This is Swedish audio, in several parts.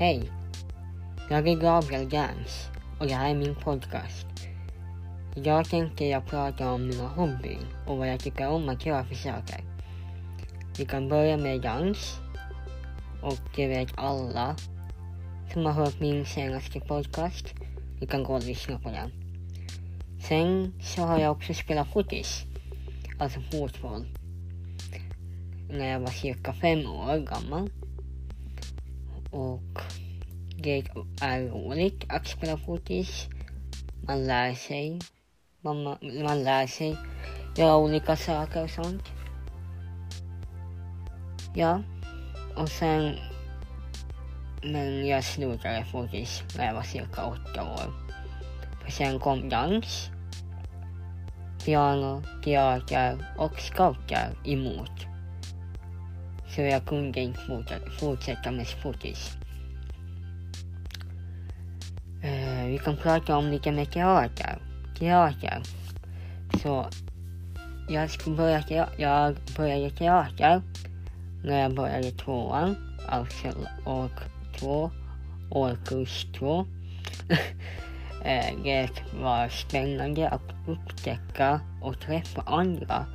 Hej! Jag är Gabriel Gans och det här är min podcast. Idag tänkte jag prata om mina hobbyer och vad jag tycker om att göra för saker. Vi kan börja med dans. Och det vet alla som har hört min senaste podcast. Vi kan gå och lyssna på den. Sen så har jag också spelat fotis. Alltså fotboll. När jag var cirka fem år gammal. Och det är roligt att spela fotis. Man lär sig. Man, man lär sig göra olika saker och sånt. Ja. Och sen... Men jag slutade fotis när jag var cirka åtta år. För sen kom dans, piano, teater och scouter emot. Så jag kunde inte fortsätta med fotis. Vi kan prata om lite med teater. Teater. Så jag, skulle börja te jag började teater när jag började tvåan, alltså år två, årskurs två. Eh, det var spännande att upptäcka och träffa andra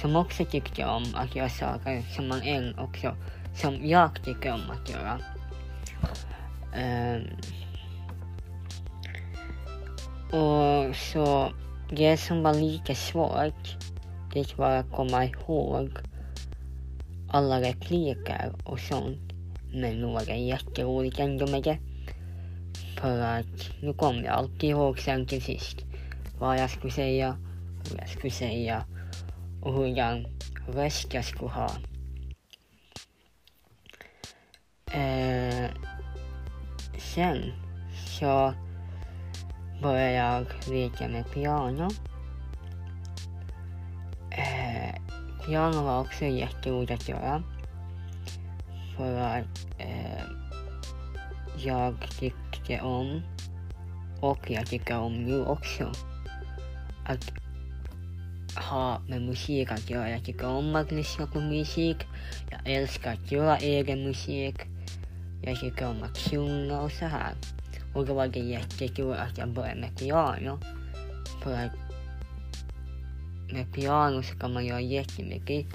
som också tyckte om att göra saker som man än också, som jag tycker om att göra. Um, och så det som var lite svårt, det var att komma ihåg alla repliker och sånt. Men nu var det jätteroligt ändå med det. För att nu kom jag alltid ihåg sen till sist vad jag skulle säga, hur jag skulle säga och hur röst jag skulle ha. Eh, sen så började jag leka med piano. Eh, piano var också jätteroligt att göra. För att eh, jag tyckte om, och jag tycker om nu också, att ha med musik att göra. Jag tycker om att lyssna på musik. Jag älskar att göra egen musik. Jag tycker om att sjunga och så här. Och då var det jättekul att jag började med piano. För att med piano så kan man göra jättemycket.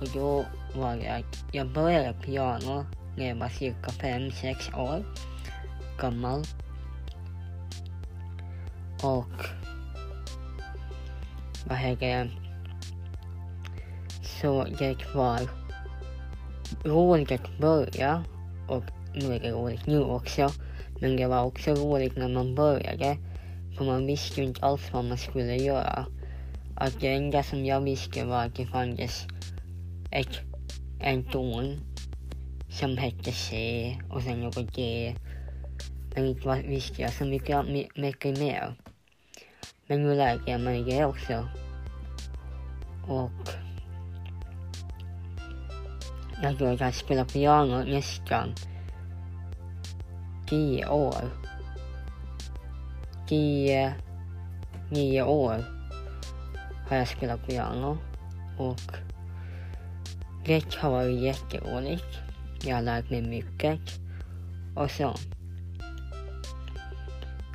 Och då var det att jag började piano när jag var cirka 5-6 år gammal. Och vad heter det? Så det var roligt att börja och nu är det roligt nu också. Men det var också roligt när man började. För man visste ju inte alls vad man skulle göra. Att det enda som jag visste var att det fanns ett, en ton som hette C och sen något D. Men inte visste jag så mycket, mycket mer. Men nu lärde jag mig det också. Och jag tror att jag spelar piano nästan tio år. Tio, nio år har jag spelat piano och det har varit jätteroligt. Jag har lärt mig mycket och så.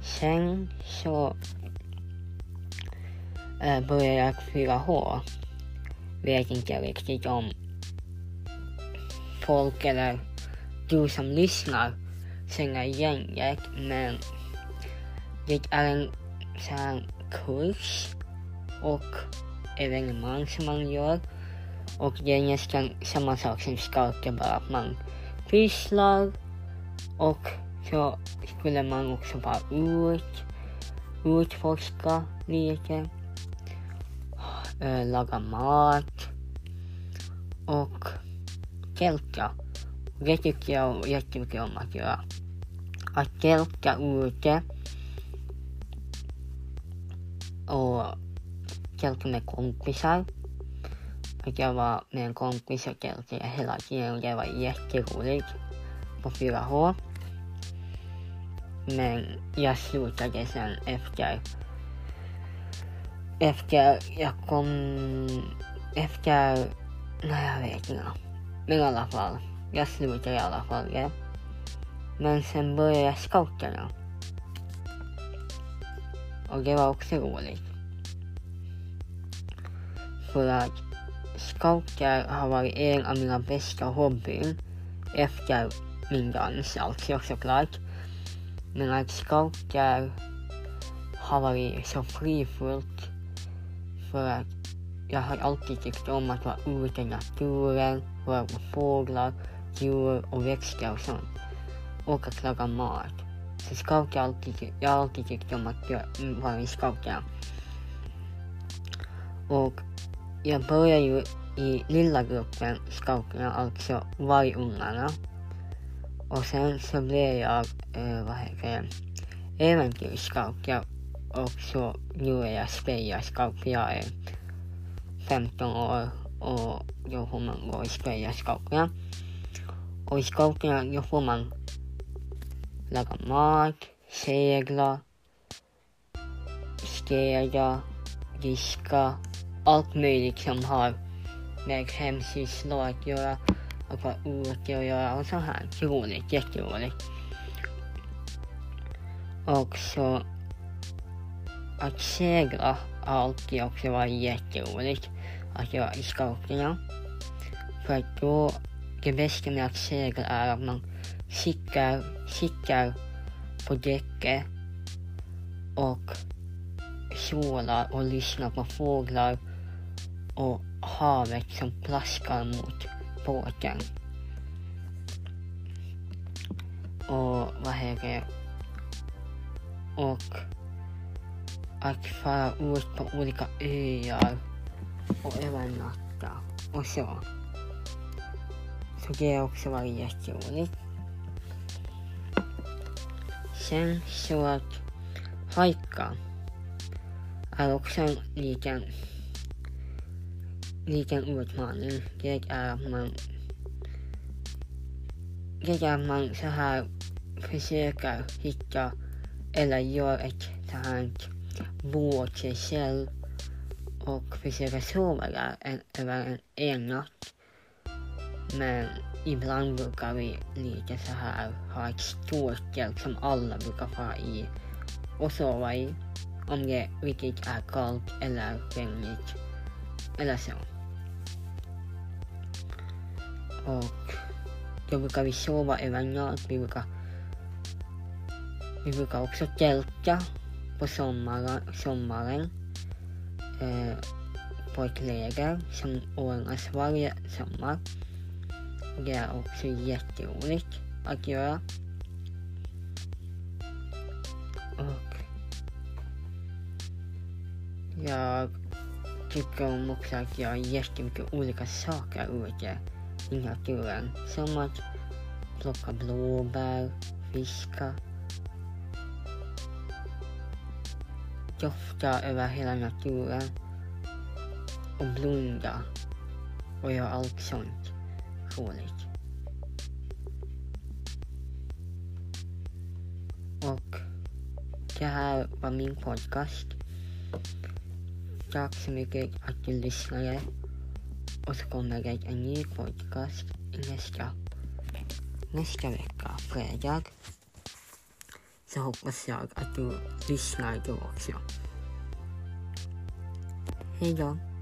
Sen så äh, började jag fylla hår. Vet inte riktigt om folk eller du som lyssnar känner igen det men det är en sån kurs och evenemang som man gör och det är nästan samma sak som skaka bara att man pysslar och så skulle man också vara ut, utforska lite, äh, laga mat och tälta. Det tycker jag jättemycket om att göra. Att tälta ute och tälta med kompisar att jag var med en kompis och tältade hela tiden och det var jätteroligt på 4H. Men jag slutade sen efter efter jag kom efter, nej jag vet inte. Men i alla fall, jag slutade i alla fall det. Men sen började jag scouterna. Och det var också roligt. För att scouter har varit en av mina bästa hobbyer efter min dans alltså såklart. Men att scouter har varit så frifullt för att jag har alltid tyckt om att vara ute i naturen, vara på fåglar, djur och växter och sånt. Och att laga mat. Så scouter har alltid, jag har alltid tyckt om att mm, vara i scouterna. Och jag började ju i lilla gruppen scouterna, alltså vargungarna. Och sen så blev jag, eh, vad heter det, äventyrsscouter. Och så nu är jag spejarscout för jag är 15 år och då får man gå i spejarscouterna. Och i då får man laga mat, segla, städa, diska, allt möjligt som har med hemsysslor att göra och vara ute och göra och så här. Roligt, jätteroligt. Och så att segla har alltid också varit jätteroligt att göra i scouterna. För att då, det bästa med att segla är att man sitter, sitter på däcket och solar och lyssnar på fåglar och havet som plaskar mot båten. Och vad heter det? Och att fara ut på olika öar och övernatta och så. Så det har också varit jätteroligt. Sen så att hajka är också en liten, utmaning. Det är att man det är man så här försöker hitta eller gör ett sånt här bo själv och försöka sova där en, över en, en natt. Men ibland brukar vi lite så här ha ett stort som alla brukar vara i och sova i om det riktigt är kallt eller regnigt eller så. Och då brukar vi sova över natt. Vi brukar, vi brukar också tälta på sommaren, sommaren eh, på ett läger som ordnas varje sommar. Det är också jätteroligt att göra. Och jag tycker om också att göra jättemycket olika saker ute i naturen. Som att plocka blåbär, fiska, dofta över hela naturen och blunda och göra allt sånt roligt. Och det här var min podcast. Tack så mycket att du lyssnade. Och så kommer det en ny podcast nästa, nästa vecka, fredag. Så hoppas jag att du lyssnar då också. Hej då.